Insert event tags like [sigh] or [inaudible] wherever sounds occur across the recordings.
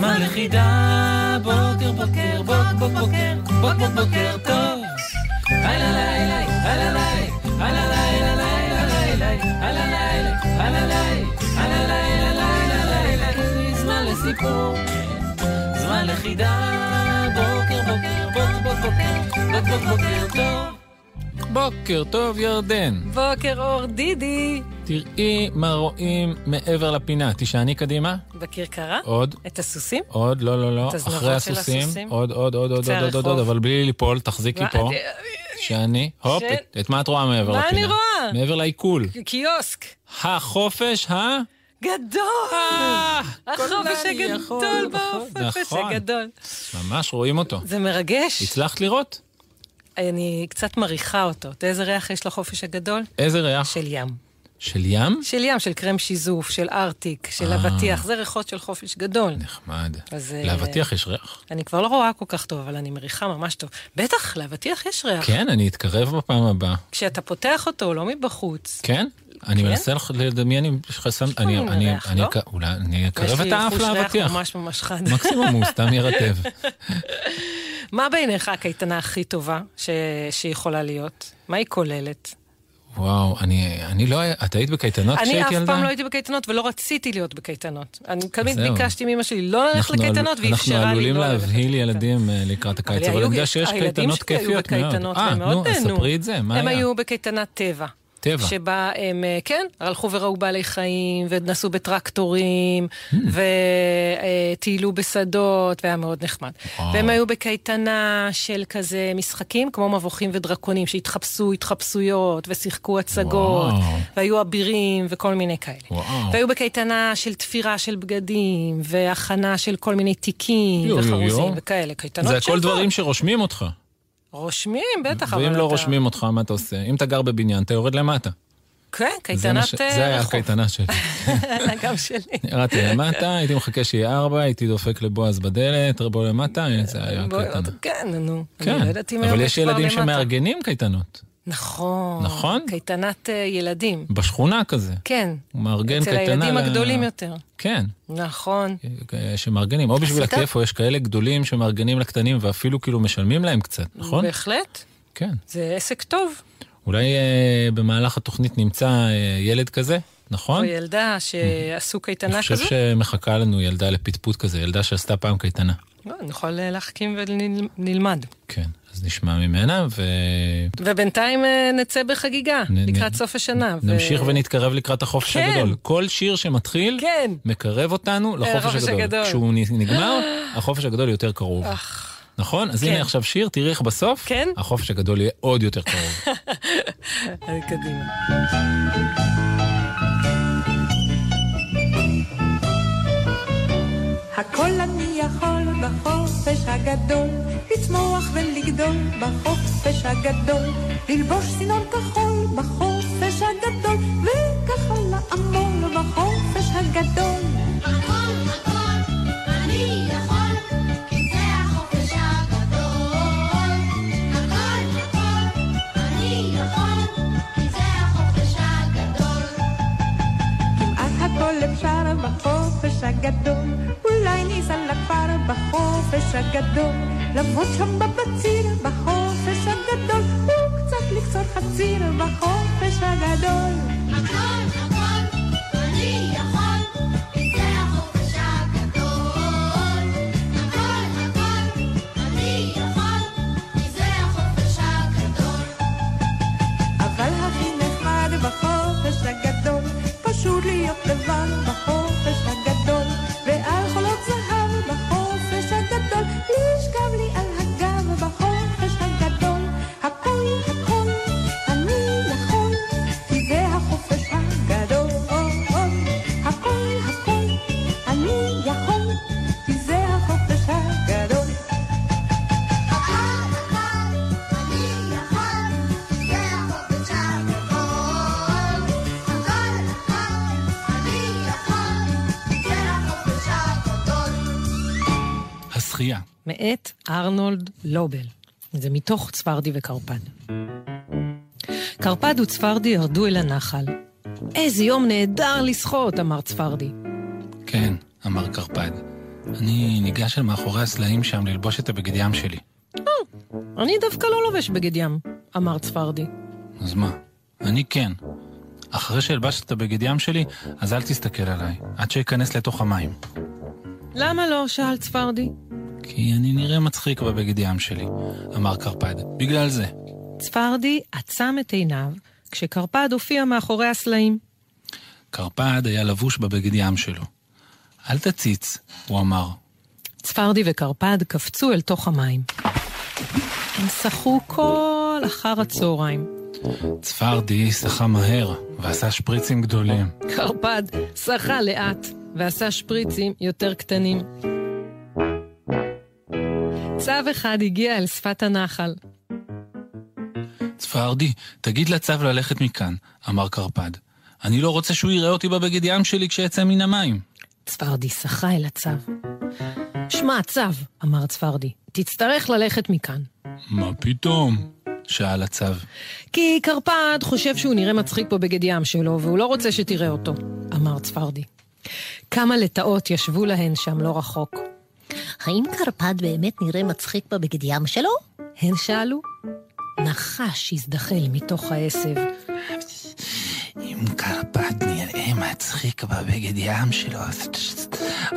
זמן לחידה. בוקר, בוקר, בוק, בוק, בוקר, בוק, בוק, בוקר טוב. הלא לילה, הלא לילה, הלא לילה, לילה, הלא לילה, הלא לילה, הלא לילה, לילה, לילה, זמן לסיפור. זמן לחידה, בוקר בוקר, בוק בוק בוקר, בוק בוק בוקר טוב. בוקר טוב ירדן, בוקר אור דידי. תראי מה רואים מעבר לפינה, תישעני קדימה, בכרכרה? עוד, את הסוסים? עוד, לא, לא, לא, את הזנבות של הסוסים, הסוסים? עוד, עוד, עוד, עוד, עוד, עוד, עוד, הרחוב. אבל בלי ליפול, תחזיקי פה, מה- תישעני, הופ. את- את מה את רואה מעבר מה לפינה? אני רואה? מעבר לעיכול. קיוסק. החופש ה... גדול! החופש הגדול נכון, בחופש נכון. הגדול. ממש רואים אותו. זה מרגש. הצלחת לראות? אני קצת מריחה אותו. איזה ריח יש לחופש הגדול? איזה ריח? של ים. של ים? של ים, של קרם שיזוף, של ארטיק, של אה. אבטיח. זה ריחות של חופש גדול. נחמד. אז, אה, לאבטיח יש ריח? אני כבר לא רואה כל כך טוב, אבל אני מריחה ממש טוב. בטח, לאבטיח יש ריח. כן, אני אתקרב בפעם הבאה. כשאתה פותח אותו, לא מבחוץ. כן? אני כן? מנסה לדמיין אם יש לך סם... אני- אני- אני לא? אולי אני יש אקרב את לי האף חוש ריח לאבטיח. ממש ממש חד. מקסימום הוא סתם יירטב. [laughs] מה בעיניך הקייטנה הכי טובה ש... שיכולה להיות? מה היא כוללת? וואו, אני אני לא... את היית בקייטנות אני כשהייתי אף ילדה? פעם לא הייתי בקייטנות ולא רציתי להיות בקייטנות. אני תמיד. ביקשתי מאמא שלי לא ללכת אנחנו לקייטנות עלול- ואפשרה לי אנחנו לא עלולים ללכת להבהיל לקייטנות. ילדים אה, לקראת הקיץ, אבל היו- אני יודע שיש הילדים קייטנות שלי היו כיפיות מאוד. בקייטנות אה, והם נו, מאוד נהנו. ספרי את זה, מה הם היה? היו בקייטנת טבע. טבע. שבה הם, אה, כן, הלכו וראו בעלי חיים, ונסעו בטרקטורים, Hmm. וטיילו בשדות, והיה מאוד נחמד. וואו. והם היו בקייטנה של כזה משחקים, כמו מבוכים ודרקונים, שהתחפשו התחפשויות, ושיחקו הצגות, וואו. והיו אבירים, וכל מיני כאלה. וואו. והיו בקייטנה של תפירה של בגדים, והכנה של כל מיני תיקים, יו, וחרוזים, יו. וכאלה. קייטנות זה הכל. דברים שרושמים אותך. רושמים, בטח, אבל ואם לא אתה- רושמים אותך, מה אתה עושה? אם אתה גר בבניין, אתה יורד למטה. כן, קייטנת אה, זה היה רחוב. הקייטנה שלי. [laughs] גם שלי. [laughs] ירדתי למטה, הייתי מחכה שיהיה ארבע, הייתי דופק לבועז בדלת, בוא למטה, זה היה בוא, קייטנה. כן, נו. כן, לא אבל יש ילדים. שמארגנים קייטנות. נכון. נכון? קייטנת אה, ילדים. בשכונה כזה. כן. הוא מארגן אצל קייטנה. הילדים ל- הגדולים יותר. כן, נכון. שמארגנים. או בשביל? הכיף, או יש כאלה גדולים שמארגנים לקטנים ואפילו כאילו משלמים להם קצת, נכון? בהחלט. כן. זה עסק טוב. אולי אה, במהלך התוכנית נמצא אה, ילד כזה, נכון? או ילדה שעשו אני קייטנה חושב כזו. שמחכה לנו ילדה לפטפוט כזה, ילדה שעשתה פעם קייטנה. לא, נוכל אה, להחכים ונלמד. כן, אז נשמע ממנה ובינתיים אה, נצא בחגיגה, נ- לקראת נ- סוף השנה. ו- ונמשיך ונתקרב לקראת החופש כן. הגדול. כל שיר שמתחיל, כן. מקרב אותנו לחופש לחופש הגדול. הגדול. כשהוא נ- נגמר, החופש הגדול יותר קרוב. נכון? אז כן. הנה עכשיו שיר, תראי איך בסוף, כן. החופש הגדול יהיה עוד יותר קרוב. [laughs] אה, קדימה. הכל אני יכול בחופש הגדול, לצמוח ולגדול בחופש הגדול, ללבוש סינון כחול בחופש הגדול, וככה לעמול בחופש הגדול. הכל הכל אני יכול, כי זה החופש הגדול. הכל הכל אני יכול, כי זה החופש הגדול. כמעט הכל אפשר בחופש הגדול, אולי ניסע לכפר בחופש הגדול, לעבוד שם בבציר בחופש הגדול, וקצת לקצור חציר בחופש הגדול. הכל הכל שחייה. מאת ארנולד לובל. זה מתוך צפרדי וקרפד. קרפד וצפרדי ירדו אל הנחל. איזה יום נהדר לשחות, אמר צפרדי. כן, אמר קרפד. אני ניגש אל מאחורי הסלעים שם ללבוש את הבגד ים שלי. אני דווקא לא לובש בגד ים, אמר צפרדי. אז מה? אני כן. אחרי שהלבשת את הבגד ים שלי, אז אל תסתכל עליי, עד שאכנס לתוך המים. למה לא? שאל צפרדי. כי אני נראה מצחיק בבגד ים שלי, אמר קרפד. בגלל זה. צפרדי עצם את עיניו כשקרפד הופיע מאחורי הסלעים. קרפד היה לבוש בבגד ים שלו. אל תציץ, הוא אמר. צפרדי וקרפד קפצו אל תוך המים. הם שחו כל אחר הצהריים. צפרדי שחה מהר, ועשה שפריצים גדולים. קרפד שחה לאט ועשה שפריצים יותר קטנים. צב אחד הגיע אל שפת הנחל. צפרדי, תגיד לצב ללכת מכאן, אמר קרפד. אני לא רוצה שהוא יראה אותי בבגד ים שלי כשיצא מן המים. צפרדי שחה אל הצב. שמע, צב, אמר צפרדי, תצטרך ללכת מכאן. מה פתאום? שאל הצב. כי קרפד חושב שהוא נראה מצחיק פה בגד ים שלו, והוא לא רוצה שתראה אותו, אמר צפרדי. כמה לטאות ישבו להן שם לא רחוק. האם קרפד באמת נראה מצחיק בבגד ים שלו? הן שאלו. נחש הזדחל מתוך העשב. אם קרפד נראה מצחיק בבגד ים שלו,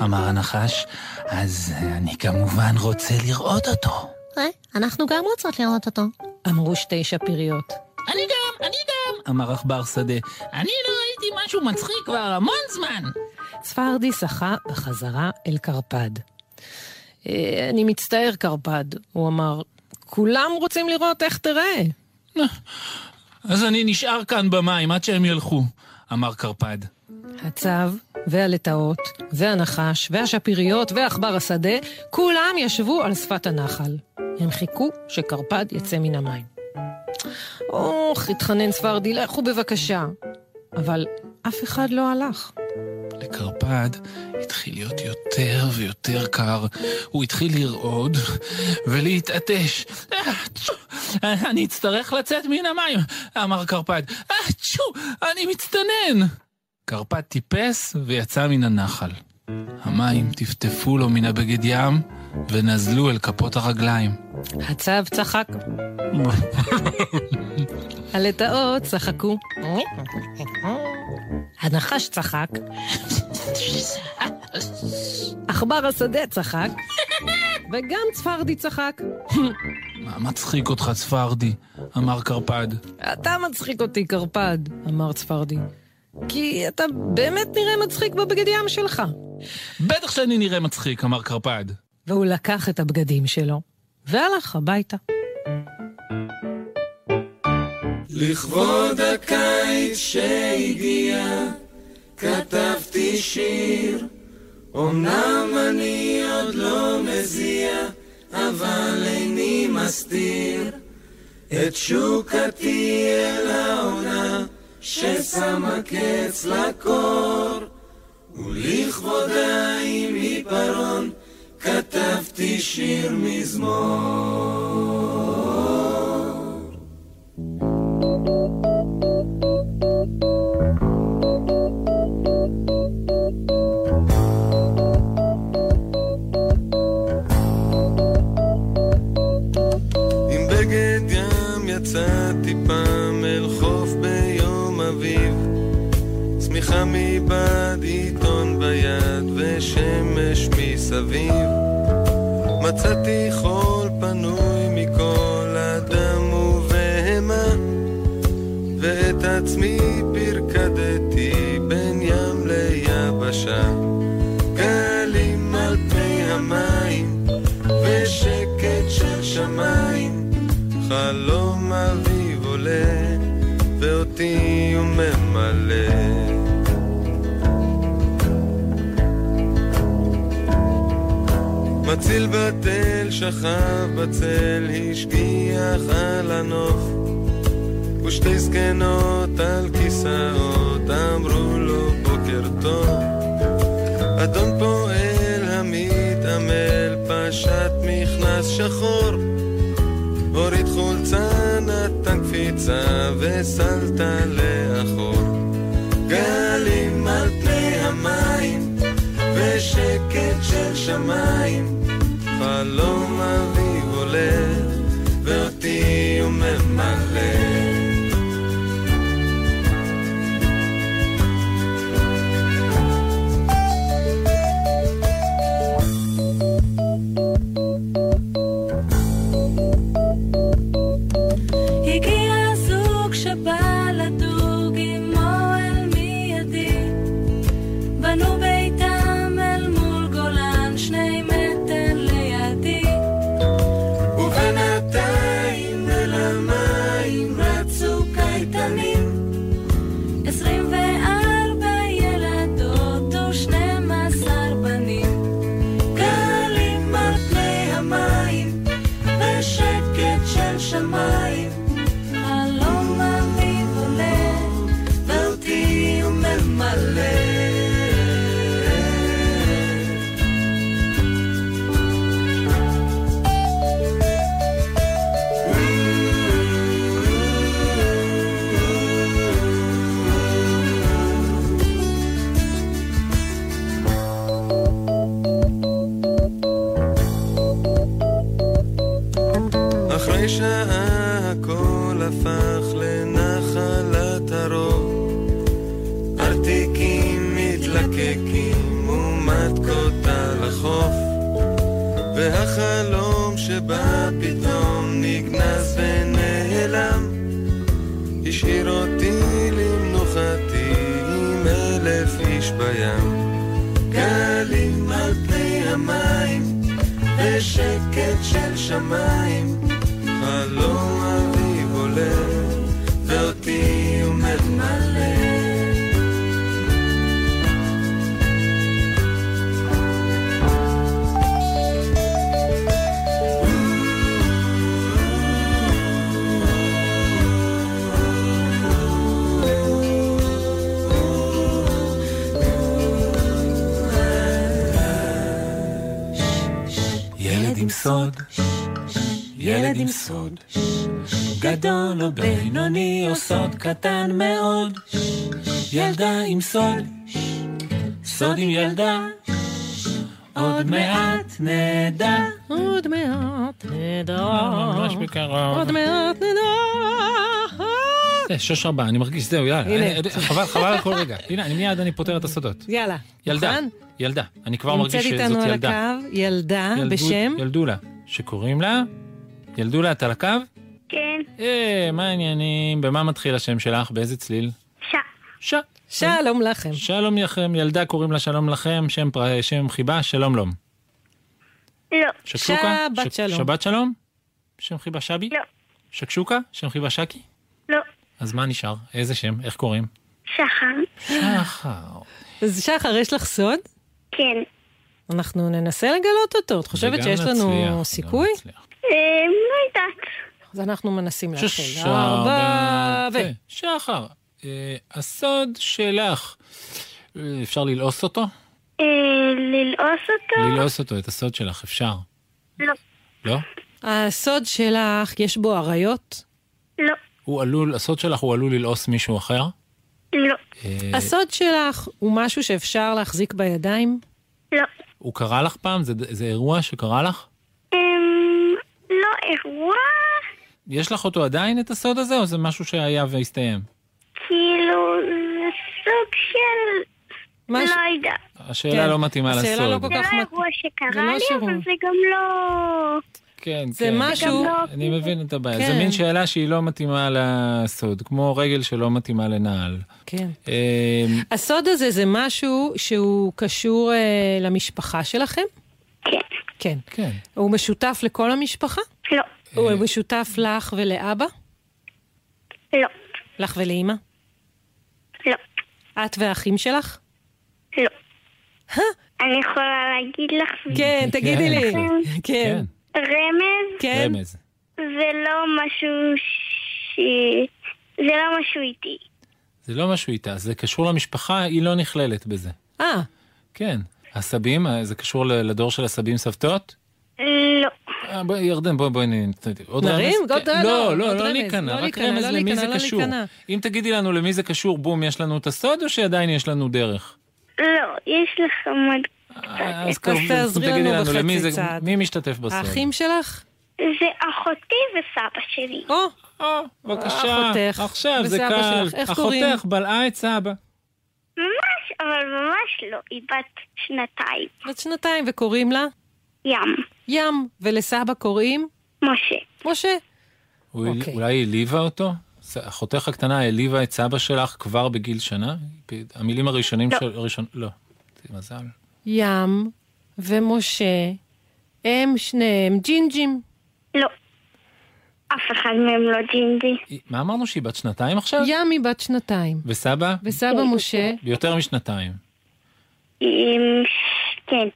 אמר הנחש, אז אני כמובן רוצה לראות אותו. אה, אנחנו גם רוצות לראות אותו. אמרו שתי שפיריות. אני גם, אני גם, אמר עכבר שדה. אני לא ראיתי משהו מצחיק כבר המון זמן. צפרדי שחה בחזרה אל קרפד. "אה, אני מצטער, קרפד, הוא אמר. כולם רוצים לראות איך תראה. אז אני נשאר כאן במים עד שהם ילכו, אמר קרפד. הצב, והלטאות, והנחש, והשפיריות, ועכבר השדה, כולם ישבו על שפת הנחל. הם חיכו שקרפד יצא מן המים. אוח, התחנן ספרדי, לכו בבקשה. אבל אף אחד לא הלך. לקרפד התחיל להיות יותר ויותר קר. הוא התחיל לרעוד ולהתעטש. "אה, צ'ו, אני אצטרך לצאת מן המים, אמר קרפד. "אה, צ'ו, אני מצטנן. קרפד טיפס ויצא מן הנחל. המים טפטפו לו מן הבגד ים ונזלו אל כפות הרגליים. הצב צחק. [laughs] הלטאות צחקו. הנחש צחק. עכבר השדה צחק. וגם צפרדי צחק. מה מצחיק אותך, צפרדי? אמר קרפד. אתה מצחיק אותי, קרפד, אמר צפרדי. כי אתה באמת נראה מצחיק בבגד ים שלך. בטח שאני נראה מצחיק, אמר קרפד. והוא לקח את הבגדים שלו, והלך הביתה. לכבוד הקיץ שהגיע, כתבתי שיר. אמנם אני עוד לא מזיע, אבל איני מסתיר את שוקתי אל העונה, ששמה קץ לקור. ולכבודה עם עיפרון, כתבתי שיר מזמור. מצאתי חול פנוי מכל אדם ובהמה ואת עצמי פרקדתי בין ים ליבשה. גלים על פני המים ושקט של שמיים חלום מציל בתל שכב בצל השגיח על הנוף. ושתי זקנות על כיסאות אמרו לו בוקר טוב. אדון פועל המתעמל פשט שחור. הוריד חולצה, נתן קפיצה וסלת לאחור. גלים על פני המים ושקט של שמיים חלום אביב הולך סוד, ילד עם סוד, גדול או בינוני או סוד קטן מאוד, ילדה עם סוד, סוד עם ילדה, עוד מעט נדע. עוד מעט נדע. ממש בקרוב. עוד מעט נדע. אה, שש ארבע, אני מרגיש זהו, יאללה. הנה. אני- חבל, חבל על כל רגע. הנה, אני מיד אני פותר את הסודות. יאללה. ילדה, מוכן? ילדה. אני כבר מרגיש נמצאת שזאת איתנו על ילדה. הקו ילדה בשם? ילדולה, שקוראים לה? ילדולה, את על הקו? כן, אה, מה העניינים? במה מתחיל השם שלך? באיזה צליל? ש... ש... שלום לכם. שלום לכם, ילדה קוראים לה שלום לכם, שם, פר... שם חיבה, שלום לום. לא, שקשוקה? שבת שלום. שבת שלום? שם חיבה שבי? לא. שקשוקה? שם חיבה שקי? לא. אז מה נשאר? איזה שם? איך קוראים? שחר. שחר. אז שחר, יש לך סוד? כן. אנחנו ננסה לגלות אותו. את חושבת שיש לנו סיכוי? אה, לא יודעת. אז אנחנו מנסים להתחיל. ו... ו... שחר, אה, הסוד שלך, אה, אפשר ללעוס אותו? ללעוס אותו? ללעוס אותו, את הסוד שלך, אפשר. לא. לא? הסוד שלך, יש בו אריות? לא. הוא עלול, הסוד שלך הוא עלול ללעוס מישהו אחר? לא. אה, הסוד שלך הוא משהו שאפשר להחזיק בידיים? לא. הוא קרה לך פעם? זה, זה אירוע שקרה לך? אמ, לא אירוע, יש לך אותו עדיין, את הסוד הזה, או זה משהו שהיה והסתיים? כאילו, זה סוג של... משהו- לא יודעת. השאלה כן. לא מתאימה השאלה לסוד. לא כל זה כך לא מת- אירוע זה שקרה לא לי. אבל זה גם לא... כן, זה כן. משהו... לא- אני מבין את הבעיה. כן. זה מין שאלה שהיא לא מתאימה לסוד, כמו רגל שלא מתאימה לנעל. כן. אה, הסוד הזה זה משהו שהוא קשור אה, למשפחה שלכם? כן. כן. כן. הוא משותף לכל המשפחה? לא. הוא משותף לך ולאבא? לא. לך ולאימא? לא. את והאחים שלך? לא. אני יכולה להגיד לך כן, תגידי לי. כן. רמז, כן. רמז. זה לא משהו ש... זה לא משהו איתי. זה לא משהו איתה, זה קשור למשפחה, היא לא נכללת בזה. אה, כן. הסבים, זה קשור לדור של הסבים סבתות? לא. אה, בואי, ירדן, בואי, בואי, עוד נרים? רמז? עוד- כן. לא, לא, לא, לא רמז. להיכנע, לא רק רמז לא למי זה לא קשור. אם תגידי לנו למי זה קשור, בום, יש לנו את הסוד, או שעדיין יש לנו דרך? לא, יש לכם עוד אז. קרוב, תעזרי תגידי לנו למי בחצי זה, צעד. מי משתתף בסוד? האחים שלך? זה אחותי וסבא שלי. או, או, בבקשה, אחותך עכשיו זה קל. אחותך בלעה את סבא. ממש, אבל ממש לא. היא בת שנתיים. בת שנתיים, וקוראים לה? ים. ים. ולסבא קוראים? משה. משה. הוא- אוקיי. אולי היא העליבה אותו? אחותך הקטנה העליבה את סבא שלך כבר בגיל שנה? המילים הראשונים לא. של... הראשון... לא. מזל. ים ומשה הם שניהם ג'ינג'ים. לא. אף אחד מהם לא ג'ינג'י. מה אמרנו שהיא בת שנתיים עכשיו? ים היא בת שנתיים. וסבא? וסבא משה, יותר משנתיים. עם... כן,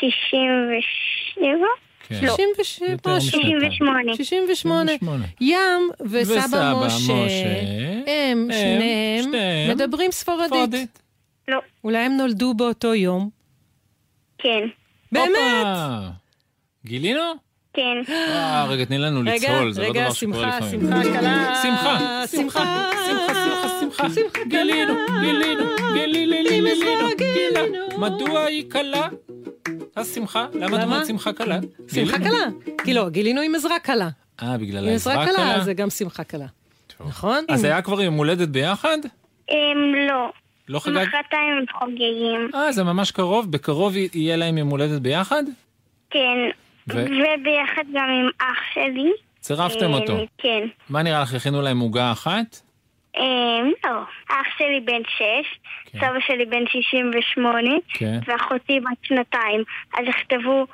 67? כן. לא. 67 משהו. משנתיים. 68. 68. 68. ים וסבא וסבא משה, משה, הם שניהם שניהם מדברים ספרדית. פרדית. לא. אולי הם נולדו באותו יום? כן. באמת? גילינו? כן. אה, רגע, תני לנו רגע, לצלול, זה לא רגע, דבר שקורה שמחה, לפעמים. שמחה קלה. שמחה, שמחה, שמחה, שמחה, שמחה, גילינו, גילינו, גילינו, גילינו, גילינו. מדוע היא קלה? השמחה? למה את? אומרת שמחה קלה? שמחה. קלה. כי לא, גילינו עם עזרה קלה. אה, בגלל עם עזרה העזרה קלה קלה? זה גם שמחה קלה. נכון? אז היה כבר יום הולדת ביחד? הם לא. לא חגג? מחרתיים חוגגים. אה, זה ממש קרוב? בקרוב יהיה להם יום הולדת ביחד? כן. ו- וביחד גם עם אח שלי. צירפתם אה, אותו. כן. מה נראה לך, הכינו להם עוגה אחת? אה, לא. אח שלי בן שש, כן. סבא שלי בן 68, כן. ואחותי בת שנתיים. אז יכתבו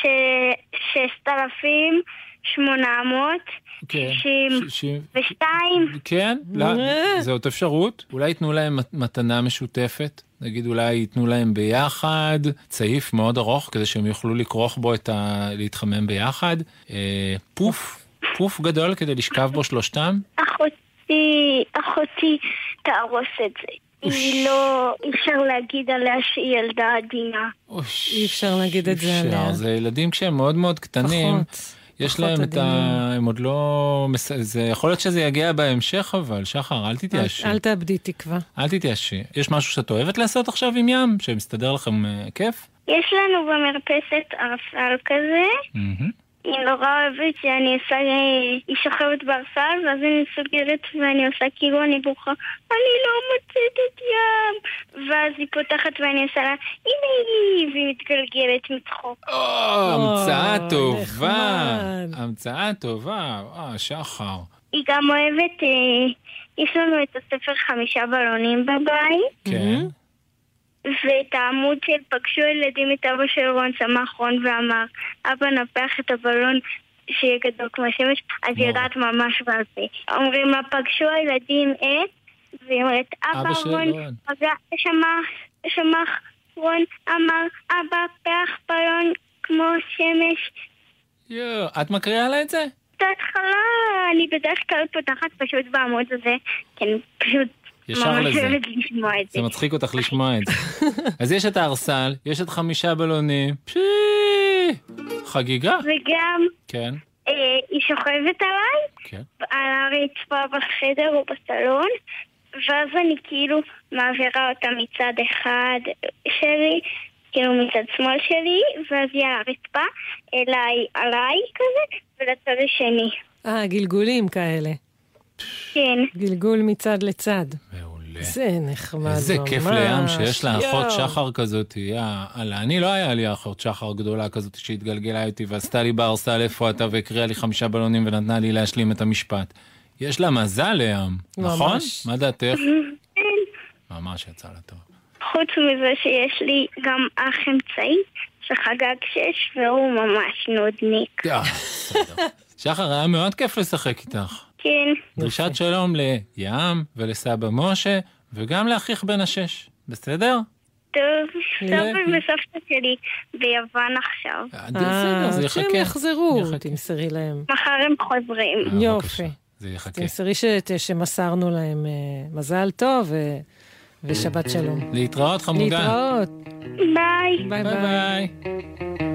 ששת אלפים שמונה מאות כן. שישים שישים- ושתיים. כן, לא, אה. זאת אפשרות. אולי ייתנו להם מת- מתנה משותפת. נגיד אולי ייתנו להם ביחד צעיף מאוד ארוך כדי שהם יוכלו לכרוך בו את ה... להתחמם ביחד. אה, פוף, פוף גדול כדי לשכב בו שלושתם. אחותי, אחותי תהרוס את זה. היא לא, אי אפשר להגיד עליה שהיא ילדה עדינה. אוש, אי אפשר להגיד את זה. עליה. זה ילדים כשהם מאוד מאוד קטנים. פחות. יש להם את ה... הם עוד לא... זה יכול להיות שזה יגיע בהמשך אבל, שחר, אל תתייאשי. אל- אל תאבדי תקווה. אל תתייאשי. יש משהו שאת אוהבת לעשות עכשיו עם ים? שמסתדר לכם אה, כיף? יש לנו במרפסת ערפל כזה, מהמם. היא נורא אוהבת שאני עושה, היא שוכבת בערפל, ואז אני סוגרת ואני עושה כאילו אני בוכה, אני לא מוצאת את ים! ואז היא פותחת ואני עושה לה, הנה היא! והיא מתגלגלת מצחוק. או, המצאה אוי, טובה. המצאה טובה. אה, שחר. היא גם אוהבת, אה, יש לנו את הספר חמישה בלונים בבית, כן. ואת העמוד של פגשו ילדים את אבא של רון צמח רון ואמר, אבא נפח את הבלון שיהיה גדול כמו השמש, אז היא. יודעת ממש בעל פה. אומרים לה, פגשו הילדים את, והיא אומרת, אבא רון רון." פגע, שמח, שמח רון אמר, אבא פח בלון כמו שמש. יואו, את מקריאה לה את זה? את ההתחלה, אני בדרך כלל פותחת פשוט בעמוד הזה, כי אני פשוט ישר ממש לזה. אוהבת לשמוע את זה. זה מצחיק אותך [laughs] לשמוע את זה. אז יש את הארסל, יש את חמישה בלונים. פשי! חגיגה. וגם כן, אה, היא שוכבת עליי, כן. על הרצפה בחדר או בסלון, ואז אני כאילו מעבירה אותה מצד אחד שלי, כאילו מצד שמאל שלי, ואז היא על הרצפה, אליי, עליי כזה, ולצד השני. אה, גלגולים כאלה. כן. גלגול מצד לצד. מעולה. זה נחמד ממש. איזה כיף לים שיש לה אחות. שחר כזאת, יא אללה. אני לא היה לי אחות שחר גדולה כזאת שהתגלגלה איתי ועשתה לי בארסל איפה אתה והקריאה לי חמישה בלונים ונתנה לי להשלים את המשפט. יש לה מזל לים, נכון? ממש. מה דעתך? [laughs] כן. ממש יצא לה טוב. חוץ מזה שיש לי גם אח אמצעי שחגג שש והוא ממש נודניק. בסדר. שחר, היה מאוד כיף לשחק איתך. כן, דרישת שלום לים ולסבא משה וגם לאחיך בן השש, בסדר? טוב, סבא וסבתא שלי ביוון עכשיו. אה, בסדר, זה אה, יחכה. יחזרו, יחכה. תמסרי להם. מחר הם חוזרים. אה, יופי. זה יחכה. תמסרי שמסרנו להם מזל טוב ושבת שלום. להתראות חמודה. להתראות. ביי ביי. ביי.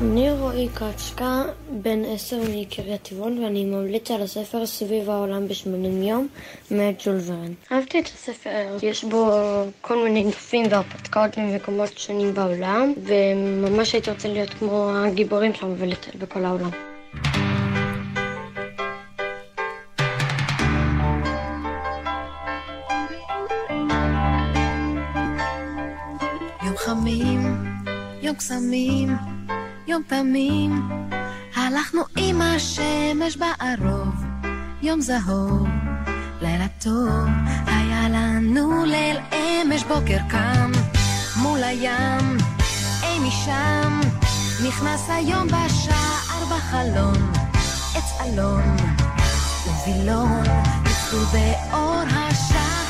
אני רועי קצ'קה, בן עשר מקריית טבעון, ואני ממליץ על הספר סביב העולם בשמונים יום, מאת ג'ול ורן. אהבתי את הספר, יש בו כל מיני נופים והרפתקאות ממקומות שונים בעולם, וממש הייתי רוצה להיות כמו הגיבורים שם ולטייל בכל העולם. יום חמים, יום קסמים, יום תמים, הלכנו עם השמש בערוב, יום זהוב, לילה טוב, היה לנו ליל אמש בוקר קם, מול הים, אי משם, נכנס היום בשער בחלון, עץ אלון, ווילון, ניצחו באור השחר,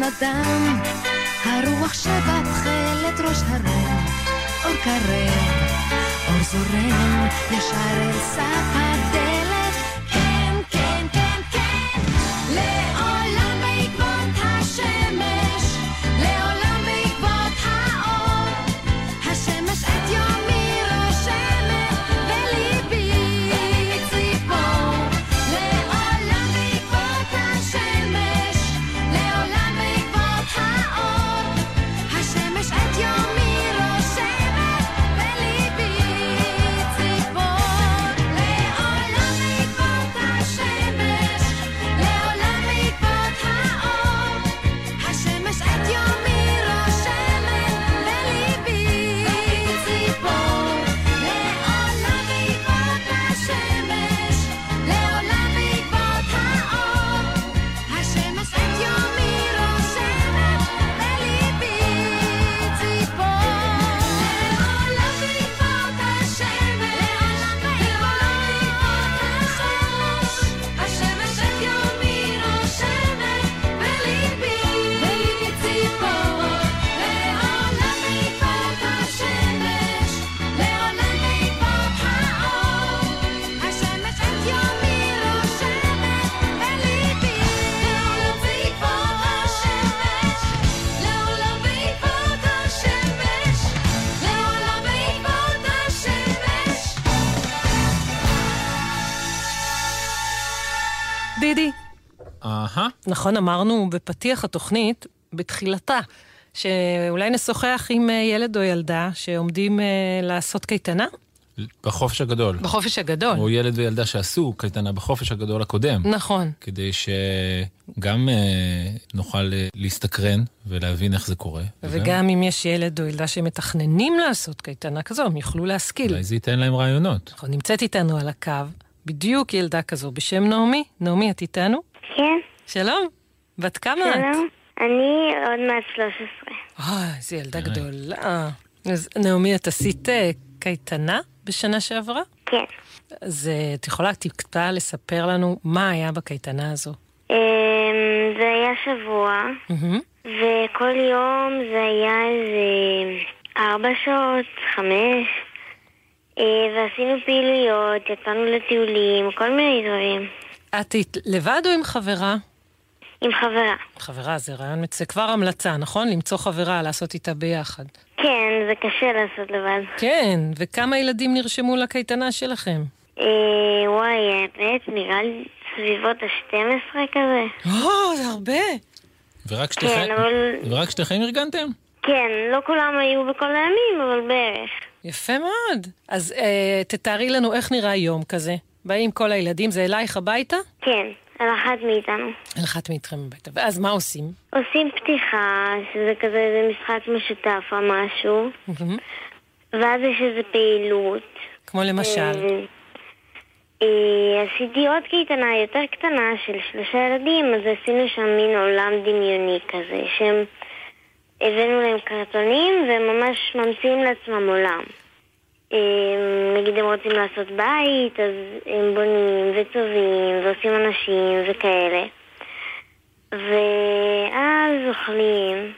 לא נדם, הרוח שבתכלת ראש הרם, אור קרב, אור זורם, ישר אל סף הדלת, נכון אמרנו בפתיח התוכנית, בתחילתה, שאולי נשוחח עם אה, ילד או ילדה שעומדים אה, לעשות קייטנה בחופש הגדול. בחופש הגדול. או ילד וילדה שעשו קייטנה בחופש הגדול הקודם. נכון. כדי שגם אה, נוכל להסתקרן ולהבין איך זה קורה. וגם אם יש ילד או ילדה שמתכננים לעשות קייטנה כזו, הם יוכלו להשכיל. אולי זה ייתן להם רעיונות. נכון, נמצאת איתנו על הקו בדיוק ילדה כזו בשם נעמי. נעמי, את איתנו? כן, שלום. בת כמה את? שלום. אני עוד מעט 13. אוי, איזה ילדה גדולה. אז נעמי, את עשית אה, קייטנה בשנה שעברה? כן. אז אה, את יכולה טיפה לספר לנו מה היה בקייטנה הזו? אמ, זה היה שבוע. וכל יום זה היה איזה ארבע שעות, חמש, אה, ועשינו פעילויות, יצאנו לטיולים, כל מיני דברים. את היית לבד או עם חברה? עם חברה. חברה, זה רעיון מצ... כבר המלצה, נכון? למצוא חברה, לעשות איתה ביחד. כן, זה קשה לעשות לבד. כן, וכמה ילדים נרשמו לקייטנה שלכם? אה, וואי, האמת, נראה לי סביבות ה-12 כזה. או, זה הרבה. ורק שתיכם, כן, אבל... ורק שתיכם ארגנתם? כן, לא כולם היו בכל הימים, אבל בערך. יפה מאוד. אז אה, תתארי לנו איך נראה יום כזה. באים כל הילדים, זה אלייך הביתה? כן, על אחת מאיתנו. על אחת מאיתכם הביתה. ואז מה עושים? עושים פתיחה, שזה כזה איזה משחק משותף או משהו. ואז יש איזה פעילות. כמו למשל. אה, אה, עשיתי עוד קייטנה יותר קטנה של שלושה ילדים, אז עשינו שם מין עולם דמיוני כזה, שהם... הבאנו להם קרטונים והם ממש ממציאים לעצמם עולם. נגיד הם רוצים לעשות בית, אז הם בונים וצובעים ועושים אנשים וכאלה. ואז אוכלים,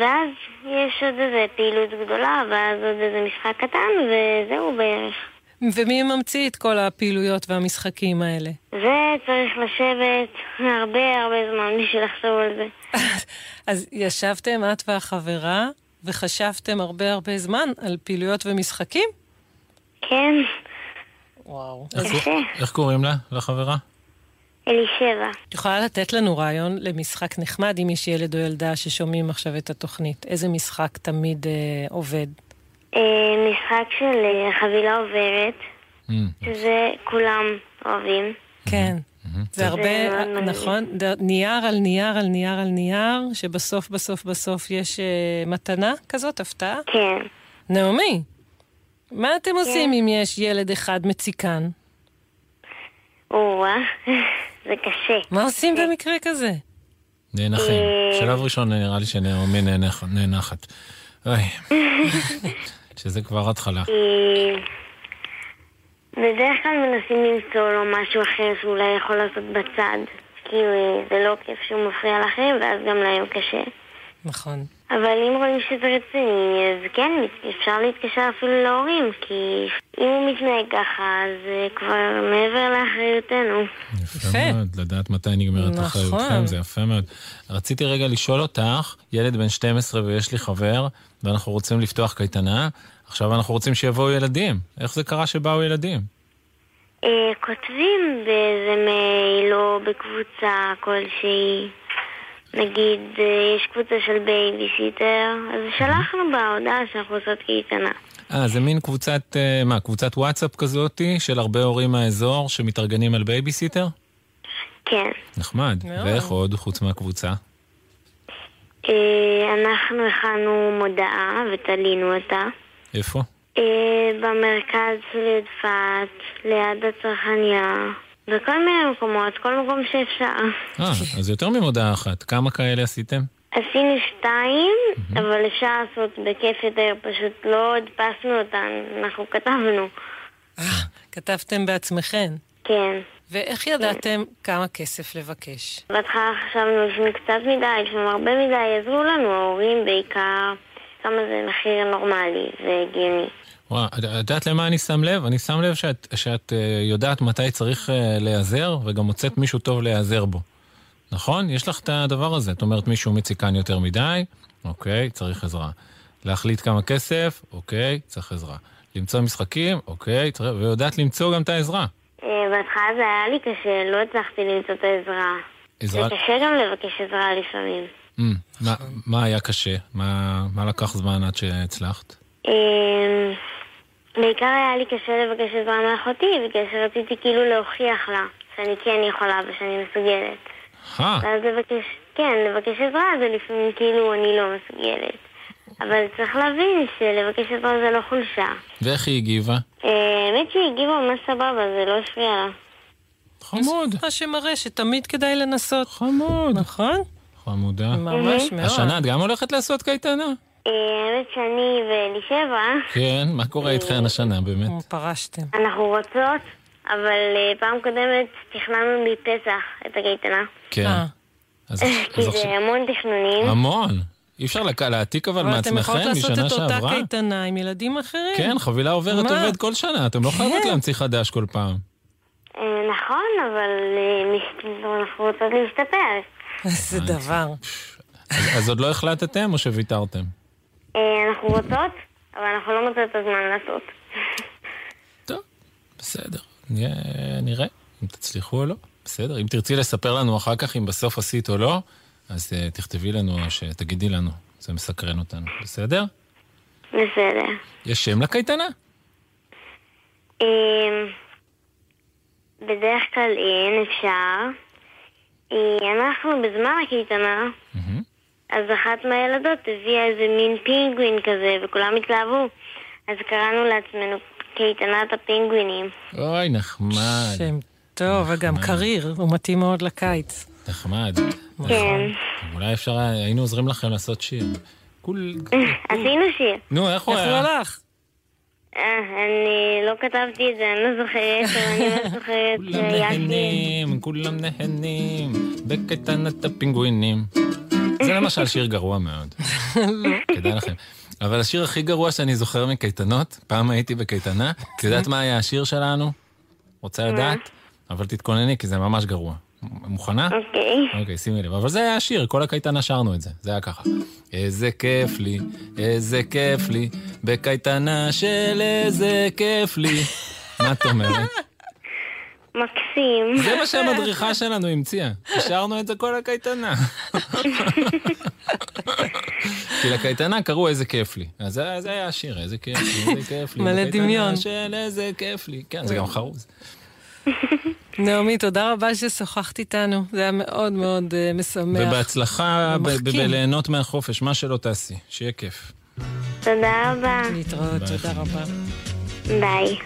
ואז יש עוד איזה פעילות גדולה, ואז עוד איזה משחק קטן, וזהו בערך. ומי ממציא את כל הפעילויות והמשחקים האלה? וצריך לשבת הרבה הרבה זמן בשביל לחשוב על זה. [laughs] אז ישבתם, את והחברה, וחשבתם הרבה הרבה זמן על פעילויות ומשחקים? כן, וואו. איך- קשה. איך קוראים לה, לחברה? אלישבע. את יכולה לתת לנו רעיון למשחק נחמד, אם יש ילד או ילדה ששומעים עכשיו את התוכנית? איזה משחק תמיד אה, עובד? אה, משחק של אה, חבילה עוברת, Mm, שזה כולם אוהבים. כן. זה הרבה, מאוד מעניין. נכון? נייר על נייר על נייר על נייר, שבסוף בסוף בסוף יש אה, מתנה כזאת, הפתעה? כן. נעמי, מה אתם עושים אם יש ילד אחד מציקן? או-אה, [laughs] זה קשה. מה עושים במקרה כזה? נאנחים. אה. שלב ראשון נראה לי שנעמי נאנח- נאנחת. אוי. [laughs] שזה כבר התחלה. אה, בדרך כלל מנסים למצוא לו משהו אחר שאולי יכול לעשות בצד. כי אה, זה לא כיף שהוא מפריע לכם, ואז גם להם קשה. נכון. אבל אם רואים שזה רציני, אז כן, אפשר להתקשר אפילו להורים, כי אם הוא מתנהג ככה, אז זה כבר מעבר לאחריותנו. יפה מאוד, לדעת מתי נגמרת נכון. אחריותכם, זה יפה מאוד. רציתי רגע לשאול אותך, ילד בן 12 ויש לי חבר, ואנחנו רוצים לפתוח קייטנה, עכשיו אנחנו רוצים שיבואו ילדים. איך זה קרה שבאו ילדים? אה, כותבים באיזה מייל או בקבוצה כלשהי. נגיד, אה, יש קבוצה של בייביסיטר, אז שלחנו בהודעה שאנחנו עושות קייטנה. אה, זה מין קבוצת, אה, מה, קבוצת וואטסאפ כזאתי, של הרבה הורים מהאזור שמתארגנים על בייביסיטר? כן. נחמד. ואיך עוד, חוץ מהקבוצה? אנחנו הכנו מודעה ותלינו אותה. איפה? אה, במרכז של יודפת, ליד הצרכניה, בכל מיני מקומות, כל מקום שאפשר. אה, אז יותר ממודעה אחת. כמה כאלה עשיתם? עשינו שתיים, אבל אפשר לעשות בכיף יותר, פשוט לא הדפסנו אותן, אנחנו כתבנו. כתבתם בעצמכם. כן. ואיך ידעתם כמה כסף לבקש? בהתחלה חשבנו לפעמים קצת מדי, לפעמים הרבה מדי, עזרו לנו ההורים בעיקר, כמה זה מחיר נורמלי והגיוני. וואו, את יודעת למה אני שם לב? אני שם לב שאת, שאת אה, יודעת מתי צריך אה, להיעזר, וגם מוצאת מישהו טוב להיעזר בו. נכון? יש לך את הדבר הזה. את אומרת, מישהו מציקן יותר מדי, אוקיי, צריך עזרה. להחליט כמה כסף, אוקיי, צריך עזרה. למצוא משחקים, אוקיי, צריך... ויודעת למצוא גם את העזרה. אה, בהתחלה זה היה לי קשה, לא הצלחתי למצוא את העזרה. עזרה... זה קשה גם לבקש עזרה לפעמים. Mm, מה, מה היה קשה? מה, מה לקח זמן עד שהצלחת? אה, בעיקר היה לי קשה לבקש עזרה מאחותי, בגלל שרציתי כאילו להוכיח לה שאני כן יכולה ושאני מסוגלת. אה, ואז לבקש, כן, לבקש עזרה זה לפעמים כאילו אני לא מסוגלת. אבל צריך להבין שלבקש עזרה זה לא חולשה. ואיך היא הגיבה? אה, האמת שהיא הגיבה ממש סבבה, זה לא הפריע לה. חמוד, מה שמראה שתמיד כדאי לנסות. חמוד. נכון? חמודה. ממש מאוד. השנה את גם הולכת לעשות קייטנה? אה, האמת שאני ואלישבע, כן, מה קורה איתכן השנה באמת? פרשתם. אנחנו רוצות, אבל אה, פעם קודמת תכננו מפסח את הקייטנה. כן. אה. כי זה. המון תכנונים. המון. אי אפשר להעתיק אבל אבל אתם יכולות מעצמכם לעשות משנה את אותה שעברה? קייטנה עם ילדים אחרים. כן, חבילה עוברת מה? עובד כל שנה, אתם לא חייבות כן. להמציא חדש כל פעם. אה, נכון, אבל אה, אנחנו רוצות להשתפר. איזה דבר. אז עוד לא החלטתם או שוויתרתם? אה, אנחנו רוצות, אבל אנחנו לא מוצאות את הזמן לעשות. טוב, בסדר. נראה אם תצליחו או לא. בסדר, אם תרצי לספר לנו אחר כך אם בסוף עשית או לא, אז uh, תכתבי לנו או שתגידי לנו. זה מסקרן אותנו, בסדר? בסדר. יש שם לקייטנה? אה, בדרך כלל אין, אפשר. אה, אנחנו בזמן הקייטנה. אז אחת מהילדות הביאה איזה מין פינגווין כזה, וכולם התלהבו. אז קראנו לעצמנו קייטנת הפינגווינים. אוי, נחמד. שם טוב, וגם קריר, הוא מתאים מאוד לקיץ. נחמד. כן. אולי אפשר, היינו עוזרים לכם לעשות שיר. כול... [laughs] עשינו שיר. נו, איך הוא איך היה? הוא הלך? אה, אני לא כתבתי את זה, אני לא זוכרת, אני לא זוכרת כולם שהיה שיר. נהנים, כולם נהנים, בקייטנת הפינגווינים. זה למשל שיר גרוע מאוד. כדאי לכם. אבל השיר הכי גרוע שאני זוכר מקייטנות, פעם הייתי בקייטנה, את יודעת מה היה השיר שלנו? רוצה לדעת? אבל תתכונני, כי זה ממש גרוע. מוכנה? אוקיי. אוקיי, שימי לב. אבל זה היה השיר, כל הקייטנה שרנו את זה. זה היה ככה. איזה כיף לי, איזה כיף לי, בקייטנה של איזה כיף לי. מה את אומרת? מקסים. זה מה שהמדריכה שלנו המציאה. השארנו את זה כל הקייטנה. כי לקייטנה קראו איזה כיף לי. אז זה זה היה השיר, איזה כיף לי, איזה כיף לי. מלא בקייטנה דמיון. של איזה כיף לי. כן, זה גם חרוז. נעמי, תודה רבה ששוחחת איתנו. זה היה מאוד מאוד אה, משמח. ובהצלחה. בליהנות מהחופש, מה שלא תעשי. שיהיה כיף. תודה רבה. להתראות, תודה רבה. ביי.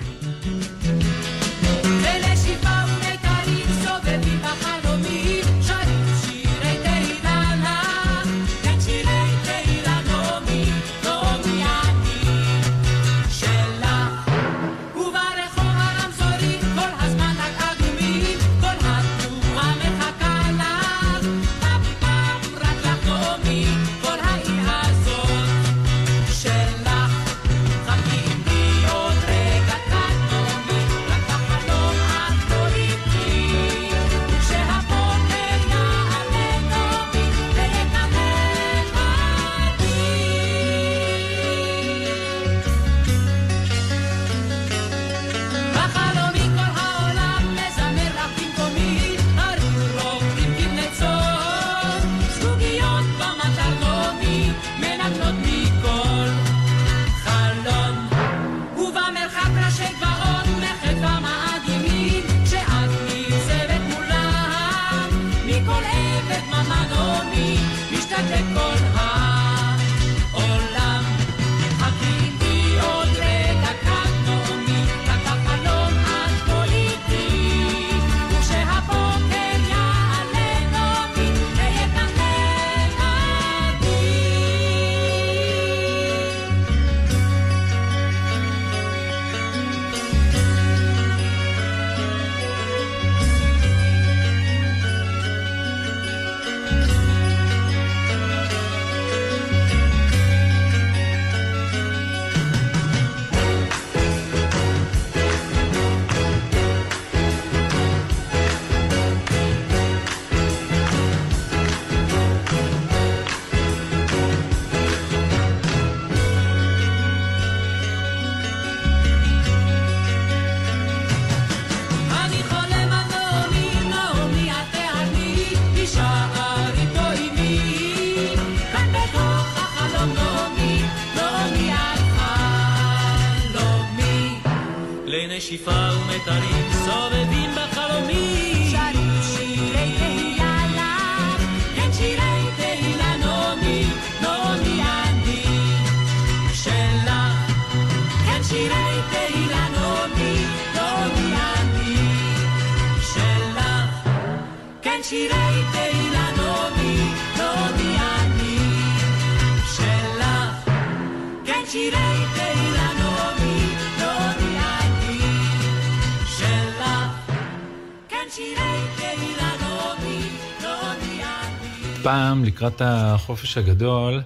לקראת החופש הגדול,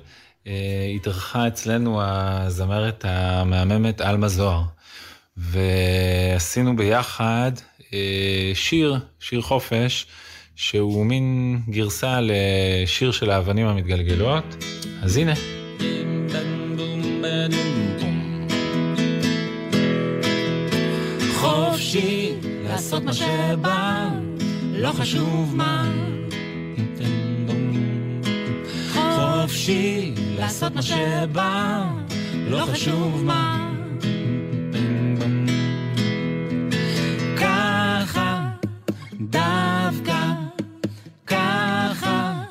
אה, התארחה אצלנו הזמרת המהממת עלמה זוהר. ועשינו ביחד אה, שיר, שיר חופש, שהוא מין גרסה לשיר של האבנים המתגלגלות. אז הנה. חופשי לעשות מה שבא, לא חשוב מה. חופשי לעשות מה שבא, לא, לא חשוב מה. ככה, דווקא, ככה,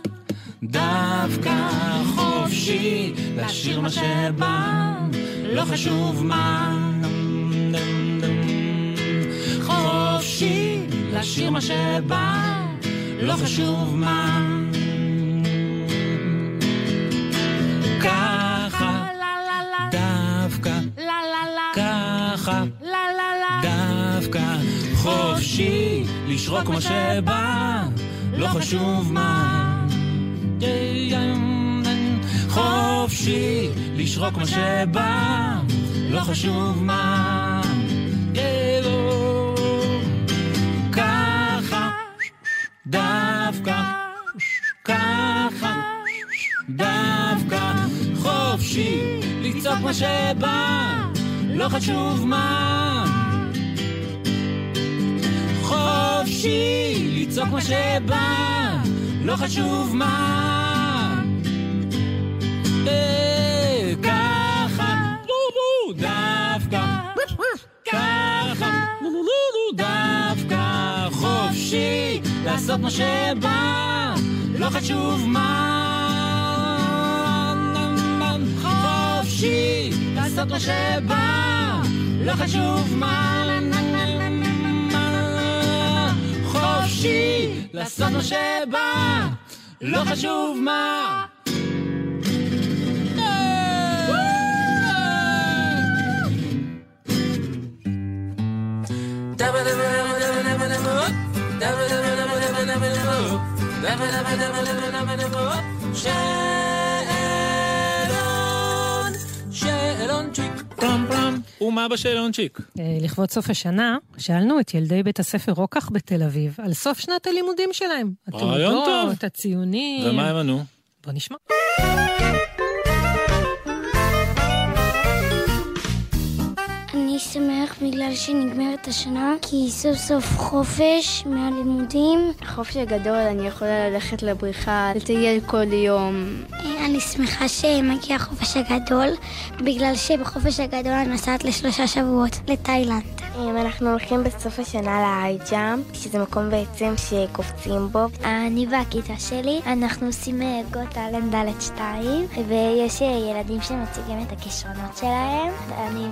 דווקא חופשי להשאיר מה שבא, לא חשוב מה. חופשי להשאיר מה שבא, לא חשוב מה. ככה, דווקא, ככה, דווקא, חופשי, לשרוק מה שבא, לא חשוב מה. חופשי, לשרוק מה שבא, לא חשוב מה. ככה, דווקא, חופשי, לצעוק מה שבא, לא חשוב מה. חופשי, לצעוק מה שבא, לא חשוב מה. אה, ככה, דווקא, ככה, דווקא, חופשי, לעשות מה שבא, לא חשוב מה. חופשי, לעשות מה שבא, לא חשוב מה. חופשי, לעשות מה שבא, לא חשוב מה. שאלון, שאלונצ'יק, פרם פרם, ומה בשאלונצ'יק? אה, לכבוד סוף השנה, שאלנו את ילדי בית הספר רוקח בתל אביב על סוף שנת הלימודים שלהם. רעיון טוב. התעודות, הציונים. ומה הם ענו? בוא נשמע. אני שמח בגלל שנגמרת השנה, כי סוף סוף חופש מהלימודים. החופש הגדול, אני יכולה ללכת לבריכה, לטייל כל יום. אה, אני שמחה שמגיע החופש הגדול, בגלל שבחופש הגדול אני נוסעת לשלושה שבועות לתאילנד. אנחנו הולכים בסוף השנה להיי ג'אמפ, שזה מקום בעצם שקופצים בו. אני והכיתה שלי, אנחנו עושים אה, גו טאלנט ד' 2, ויש אה, ילדים שמציגים את הכישרונות שלהם. אני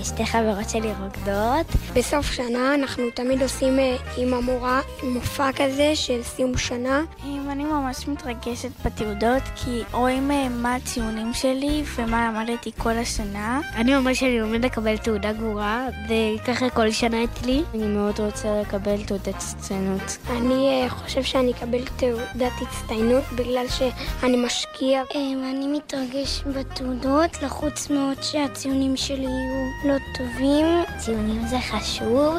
ושתי חברות שלי רוקדות. בסוף שנה אנחנו תמיד עושים אה, עם המורה מופע כזה של סיום שנה. אני ממש מתרגשת בתעודות, כי רואים אה, מה הציונים שלי ומה למדתי כל השנה. אני ממש אני עומד לקבל תעודה גבוהה, וככה כל שנה אצלי. אני מאוד רוצה לקבל תעודת הצטיינות. אני אה, חושב שאני אקבל תעודת הצטיינות בגלל שאני משקיע. אני מתרגש בתעודות, לחוץ מאוד שהציונים שלי יהיו לא טובים. ציונים זה חשוב,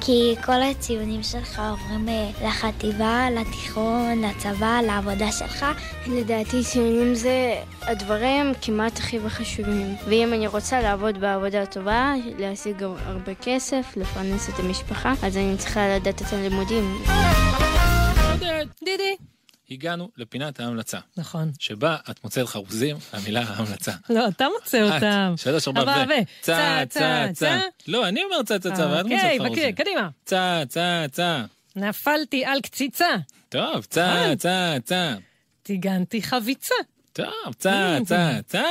כי כל הציונים שלך עוברים אה, לחטיבה, לתיכון, לצבא, לעבודה שלך. לדעתי ציונים זה הדברים כמעט הכי חשובים. ואם אני רוצה לעבוד בעבודה טובה, להשיג גם הרבה כסף, לפרנס את המשפחה, אז אני צריכה לדעת את הלימודים. דידי. הגענו לפינת ההמלצה. נכון. שבה את מוצאת חרוזים למילה המלצה. [laughs] לא, אתה מוצא אותם. את, שלוש, ארבע, ו... צה, צה, צה. לא, אני אומר צה, צה, צה, ואת מוצאת חרוזים. אוקיי, קדימה. צה, צה, צה. נפלתי על קציצה. טוב, צה, צה, צה. טיגנתי חביצה. טוב, צה, צה, צה.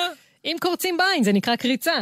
אם קורצים בעין, זה נקרא קריצה.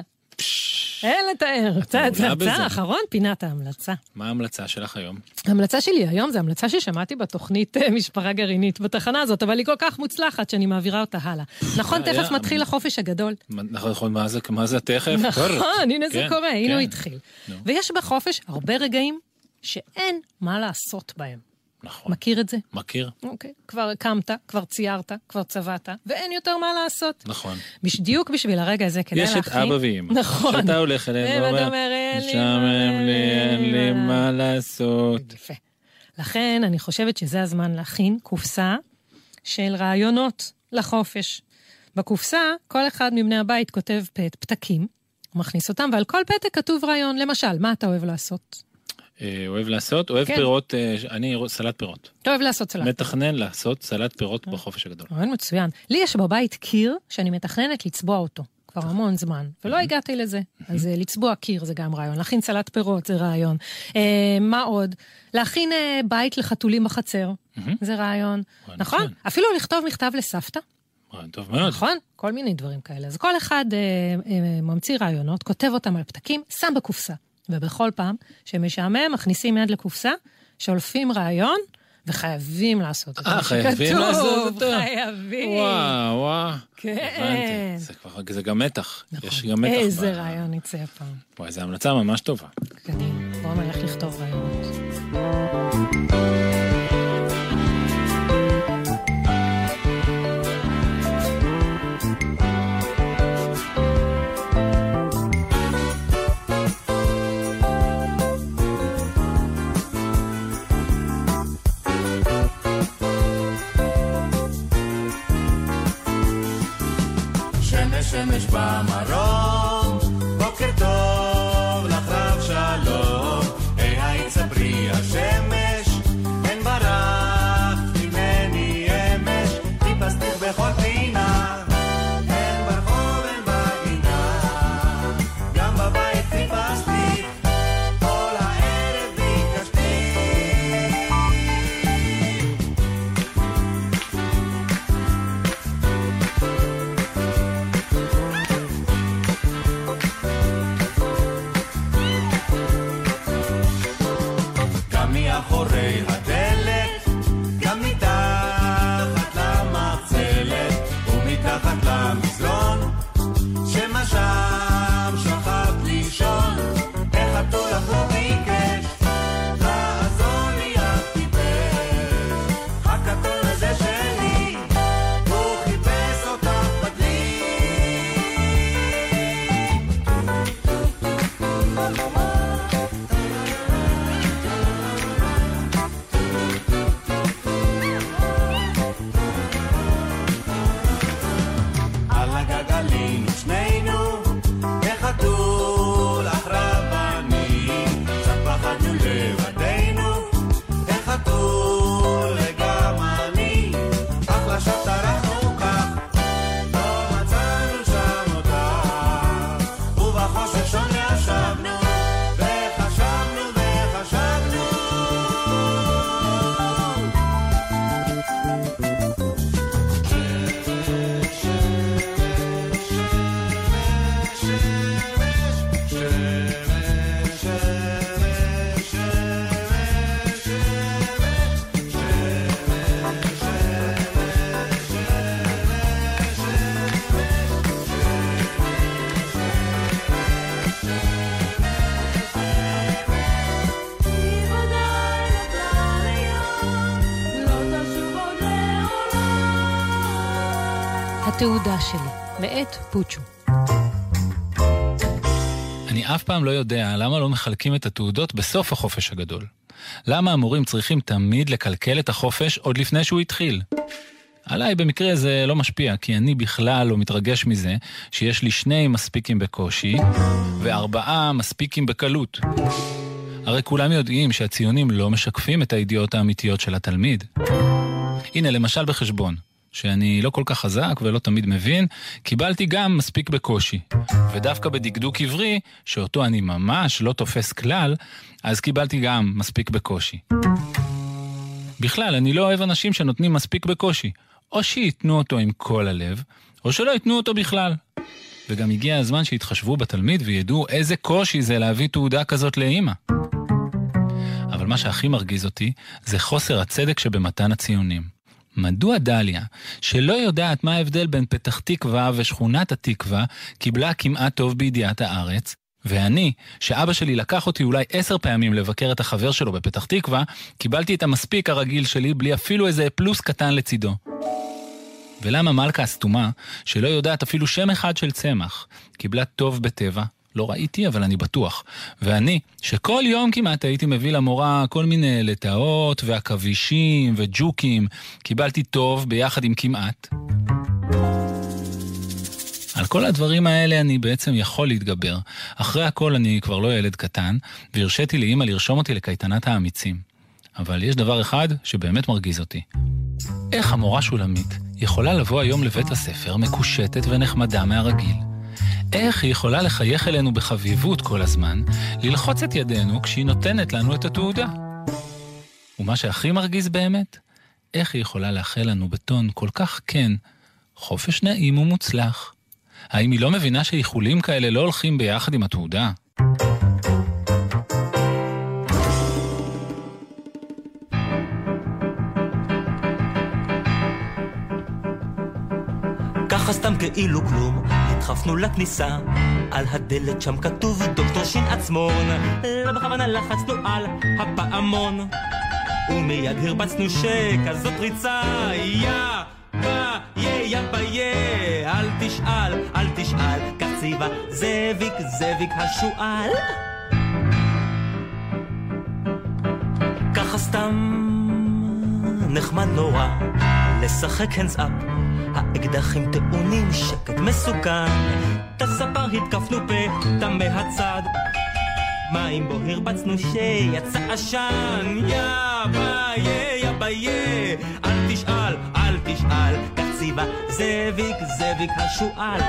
אין לתאר. צה, צה, מעולה בזה. צה, אחרון, פינת ההמלצה. מה ההמלצה שלך היום? ההמלצה שלי היום זו המלצה ששמעתי בתוכנית אה, משפחה גרעינית בתחנה הזאת, אבל היא כל כך מוצלחת שאני מעבירה אותה הלאה. נכון, תכף מתחיל החופש הגדול. נכון, נכון, מה זה, תכף? נכון, הנה זה כן, קורה, הנה כן. הוא התחיל. ויש בחופש הרבה רגעים שאין מה לעשות בהם. נכון. מכיר את זה? מכיר? אוקיי. כבר קמת, כבר ציירת, כבר צבעת, ואין יותר מה לעשות. נכון. בדיוק בשביל הרגע הזה כדאי יש להכין... את אבא ואמא. נכון. שאתה הולך אליהם ואומר, משעמם לי, אין לי מה." לעשות. יפה. לכן אני חושבת שזה הזמן להכין קופסה של רעיונות לחופש. בקופסה, כל אחד מבני הבית כותב פת, פתקים, הוא מכניס אותם, ועל כל פתק כתוב רעיון. למשל, מה אתה אוהב לעשות? אה, אוהב לעשות, אוהב כן. פירות, אה, אני סלט פירות. אתה אוהב לעשות סלט. מתכנן לעשות סלט פירות בחופש הגדול. רעיון מצוין. לי יש בבית קיר שאני מתכננת לצבוע אותו. כבר המון זמן, ולא הגעתי לזה. אז אה, לצבוע קיר זה גם רעיון, להכין סלט פירות זה רעיון. אה, מה עוד? להכין אה, בית לחתולים בחצר, זה רעיון. נכון? אפילו לכתוב מכתב לסבתא. רעיון טוב מאוד. נכון? כל מיני דברים כאלה. אז כל אחד אה, אה, ממציא רעיונות, כותב אותם על פתקים, שם בקופסה. ובכל פעם שמשעמם, מכניסים יד לקופסה, שולפים רעיון, וחייבים לעשות אותו. אה, חייבים לעשות אותו? חייבים. וואו, וואו. כן. הבנתי. זה כבר, זה גם מתח. נכון. יש גם מתח. איזה ב- רעיון יצא הפעם. וואי, זו המלצה ממש טובה. קדימה, בואו נלך לכתוב רעיונות. שמש שמש במרום, בוקר מאחורי הדלת, פוצ'ו. אני אף פעם לא יודע למה לא מחלקים את התעודות בסוף החופש הגדול. למה המורים צריכים תמיד לקלקל את החופש עוד לפני שהוא התחיל? עליי במקרה זה לא משפיע, כי אני בכלל לא מתרגש מזה שיש לי שני מספיקים בקושי וארבעה מספיקים בקלות. הרי כולם יודעים שהציונים לא משקפים את הידיעות האמיתיות של התלמיד. הנה, למשל בחשבון, שאני לא כל כך חזק ולא תמיד מבין, קיבלתי גם מספיק בקושי. ודווקא בדקדוק עברי, שאותו אני ממש לא תופס כלל, אז קיבלתי גם מספיק בקושי. בכלל, אני לא אוהב אנשים שנותנים מספיק בקושי. או שייתנו אותו עם כל הלב, או שלא ייתנו אותו בכלל. וגם הגיע הזמן שיתחשבו בתלמיד וידעו איזה קושי זה להביא תעודה כזאת לאימא. אבל מה שהכי מרגיז אותי, זה חוסר הצדק שבמתן הציונים. מדוע דליה, שלא יודעת מה ההבדל בין פתח תקווה ושכונת התקווה, קיבלה כמעט טוב בידיעת הארץ, ואני, שאבא שלי לקח אותי אולי עשר פעמים לבקר את החבר שלו בפתח תקווה, קיבלתי את המספיק הרגיל שלי בלי אפילו איזה פלוס קטן לצידו. ולמה מלכה הסתומה, שלא יודעת אפילו שם אחד של צמח, קיבלה טוב בטבע, לא ראיתי, אבל אני בטוח. ואני, שכל יום כמעט הייתי מביא למורה כל מיני לטאות ועכבישים וג'וקים, קיבלתי טוב ביחד עם כמעט. על כל הדברים האלה אני בעצם יכול להתגבר. אחרי הכל אני כבר לא ילד קטן, והרשיתי לאימא לרשום אותי לקייטנת האמיצים. אבל יש דבר אחד שבאמת מרגיז אותי. איך המורה שולמית יכולה לבוא היום לבית הספר מקושטת ונחמדה מהרגיל? איך היא יכולה לחייך אלינו בחביבות כל הזמן, ללחוץ את ידינו כשהיא נותנת לנו את התעודה? ומה שהכי מרגיז באמת, איך היא יכולה לאחל לנו בטון כל כך כן, חופש נעים ומוצלח? האם היא לא מבינה שאיחולים כאלה לא הולכים ביחד עם התעודה? ככה סתם כאילו כלום נדחפנו לכניסה, על הדלת שם כתוב דוקטור שין עצמון, לא בכוונה לחצנו על הפעמון, ומיד הרבצנו שכזאת ריצה, יא! בא, יא, יא, בא, יא, אל תשאל, אל תשאל, כך ציווה זאביק, זאביק השועל. ככה סתם נחמד נורא, לשחק הנדס האקדחים טעונים, שקט מסוכן. את הספר התקפנו פתע מהצד, מים בו הרבצנו שיצא עשן, יא בא, יא, יא, אל תשאל, אל תשאל, כך ציווה זאביק, זאביק השועל.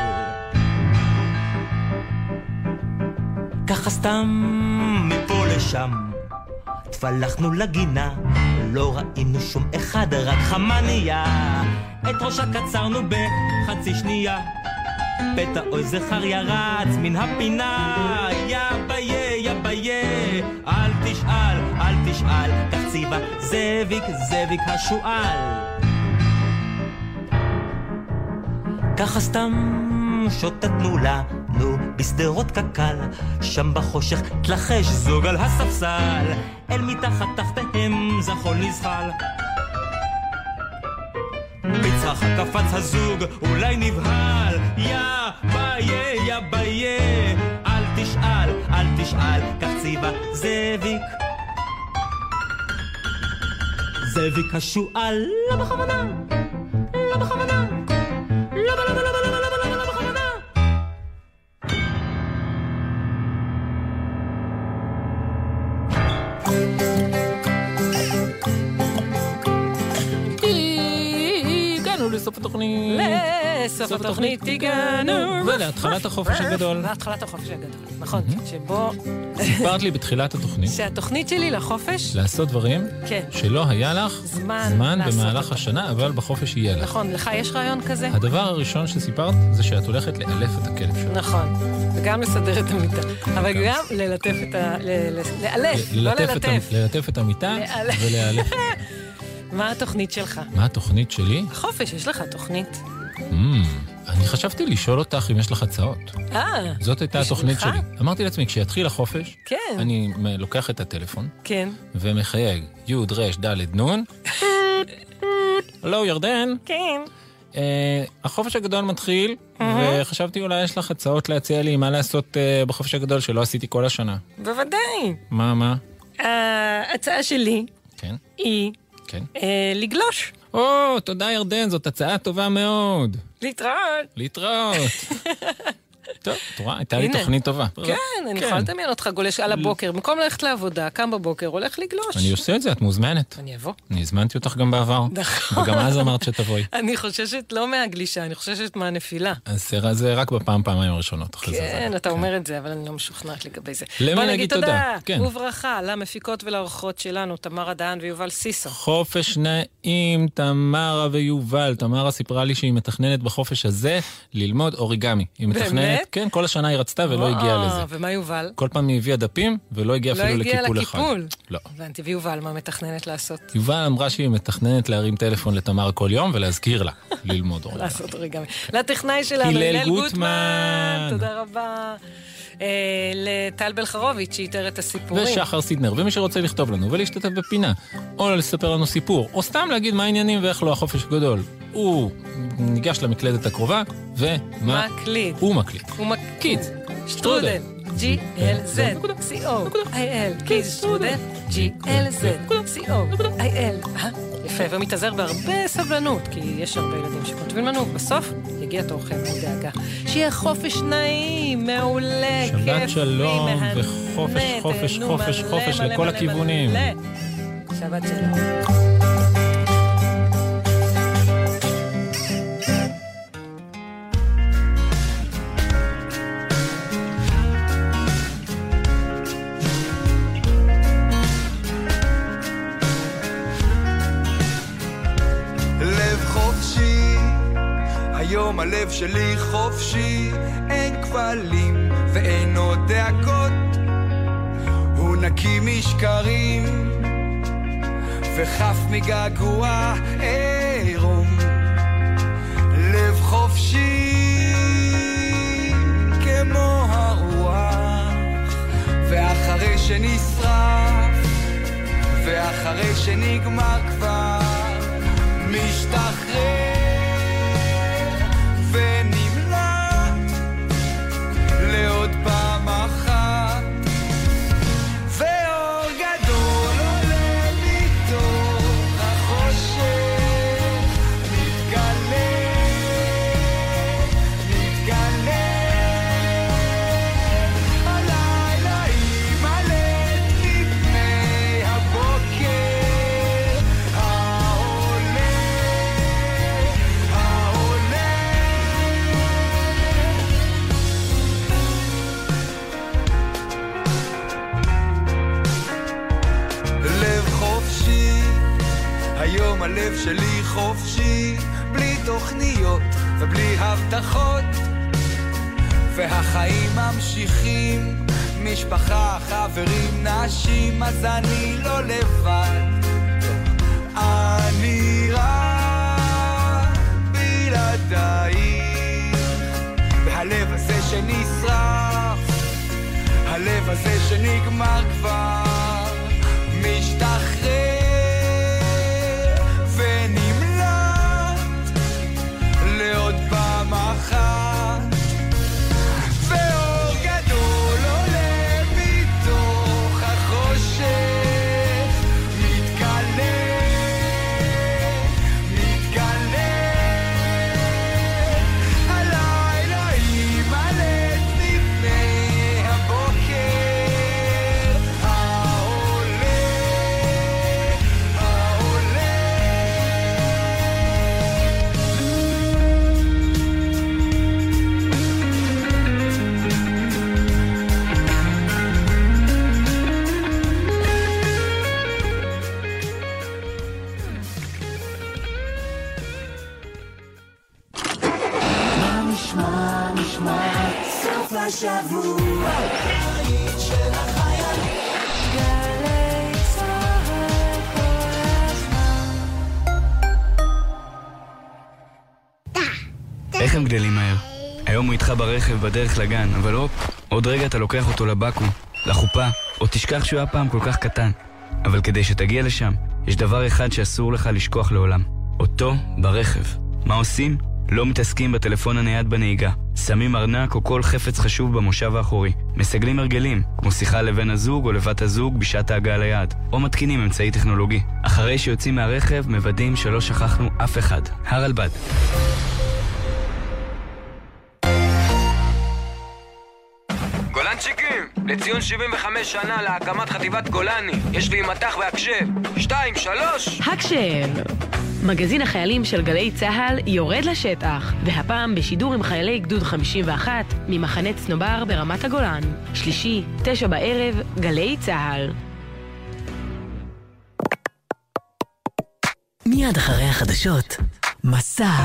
ככה סתם מפה לשם, טפלחנו לגינה, לא ראינו שום אחד, רק חמניה. את ראשה קצרנו בחצי שנייה. פתע אוי זכר ירץ מן הפינה, יא ביה, יא ביה, אל תשאל, אל תשאל, כך ציווה זאביק, זאביק השועל. ככה סתם שוטטנו לנו בשדרות קק"ל, שם בחושך תלחש זוג על הספסל, אל מתחת תחתיהם זחול נזחל. בצרחה קפץ הזוג, אולי נבהל, יא ביה, יא ביה, אל תשאל, אל תשאל, כך ציווה זאביק. זאביק השועל, לא בכוונה, התוכנית. לסוף התוכנית הגענו. ולהתחלת החופש הגדול. להתחלת החופש הגדול, נכון, שבו... סיפרת לי בתחילת התוכנית שהתוכנית שלי לחופש, לעשות דברים כן, שלא היה לך זמן זמן במהלך. השנה, אבל בחופש יהיה לך. נכון, לך יש רעיון כזה? הדבר הראשון שסיפרת זה שאת הולכת לאלף את הכלב שלך. נכון, וגם לסדר את המיטה, אבל גם ללטף את ה... לאלף, לא ללטף ללטף. את המיטה לאלף. ולאלף. [laughs] מה התוכנית שלך? מה התוכנית שלי? חופש, יש לך תוכנית? Mm, אני חשבתי לשאול אותך אם יש לך הצעות. אה, זאת הייתה? התוכנית שלי. אמרתי לעצמי, כשיתחיל החופש, כן, אני לוקח את הטלפון כן, ומחייג י' ר' ד' נ'. [laughs] הלו, ירדן. כן. אה, החופש הגדול מתחיל, וחשבתי אולי יש לך הצעות להציע לי מה לעשות אה, בחופש הגדול שלא עשיתי כל השנה. בוודאי. מה, מה? ההצעה שלי כן, היא כן. אה, לגלוש, או, תודה ירדן, זאת הצעה טובה מאוד. להתראות. להתראות. [laughs] טוב, את רואה, הייתה לי. תוכנית טובה. כן, אני יכולה לדמיין אותך גולש על הבוקר, במקום ללכת לעבודה, קם בבוקר, הולך לגלוש. אני עושה את זה, את מוזמנת. אני אבוא. אני הזמנתי אותך גם בעבר. נכון. וגם אז אמרת שתבואי. [laughs] אני חוששת לא מהגלישה, אני חוששת מהנפילה. אז זה- רק בפעם, פעמיים הראשונות. כן, אתה אומר את זה, אבל אני לא משוכנעת לגבי זה. למי בוא נגיד תודה? כן. וברכה למפיקות ולאורחות שלנו, תמרה דהן ויובל סיסו. חופש נעים, תמרה ויובל. תמרה סיפרה לי שהיא מתכננת בחופש הזה ללמוד אוריגמי. היא מתכננת? כן, כל השנה היא רצתה ולא הגיעה לזה. ומה יובל? כל פעם היא הביאה דפים ולא הגיעה לא אפילו הגיעה לקיפול אחד. לקיפול. לא. הבנתי, ויובל, מה מתכננת לעשות? יובל אמרה שהיא מתכננת להרים טלפון לתמרה כל יום ולהזכיר לה ללמוד אוריגמי. [laughs] לעשות אוריגמי. לטכנאי שלנו, הלל. גוטמן. תודה רבה. אה, לטל בלחרוביץ' שאיתר את הסיפורים. ושחר סידנר, ומי שרוצה לכתוב לנו ולהשתתף בפינה, או לספר לנו סיפור, או סתם להגיד מה העניינים ואיך לא החופש הגדול, הוא ניגש למקלדת הקרובה, ומה? מקליט. הוא מקליט. הוא מקליט. שטרודל. G-L-Z-C-O-I-L. קיז שטרודל. G-L-Z-C-O-I-L. אה, יפה, ומתאזר בהרבה סבלנות, כי יש הרבה ילדים שכותבים לנו, בסוף יגיע תורכם, אל דאגה. שיהיה חופש נעים, מעולה, כיפי, שבת שלום, וחופש, חופש, חופש, חופש לכל הכיוונים. שבת שלום. היום הלב שלי חופשי, אין כבלים ואין עוד דאגות, הוא נקי משקרים וחף מגעגוע עירום. לב חופשי כמו הרוח ואחרי שנשרף ואחרי שנגמר איתך ברכב בדרך לגן, אבל הופ, עוד רגע אתה לוקח אותו לבקו"ם, לחופה, או תשכח שהוא היה פעם כל כך קטן. אבל כדי שתגיע לשם, יש דבר אחד שאסור לך לשכוח לעולם. אותו ברכב. מה עושים? לא מתעסקים בטלפון הנייד בנהיגה. שמים ארנק או כל חפץ חשוב במושב האחורי. מסגלים הרגלים, כמו שיחה לבן הזוג או לבת הזוג בשעת ההגעה ליעד. או מתקינים אמצעי טכנולוגי. אחרי שיוצאים מהרכב, מוודאים שלא שכחנו אף אחד. הרלב"ד. לציון 75 שנה להקמת חטיבת גולני, יש לי מטח והקשב. שתיים, שלוש! הקשב! מגזין החיילים של גלי צה"ל יורד לשטח, והפעם בשידור עם חיילי גדוד 51 ממחנה צנובר ברמת הגולן. שלישי, תשע בערב, גלי צה"ל. מיד אחרי החדשות, מסע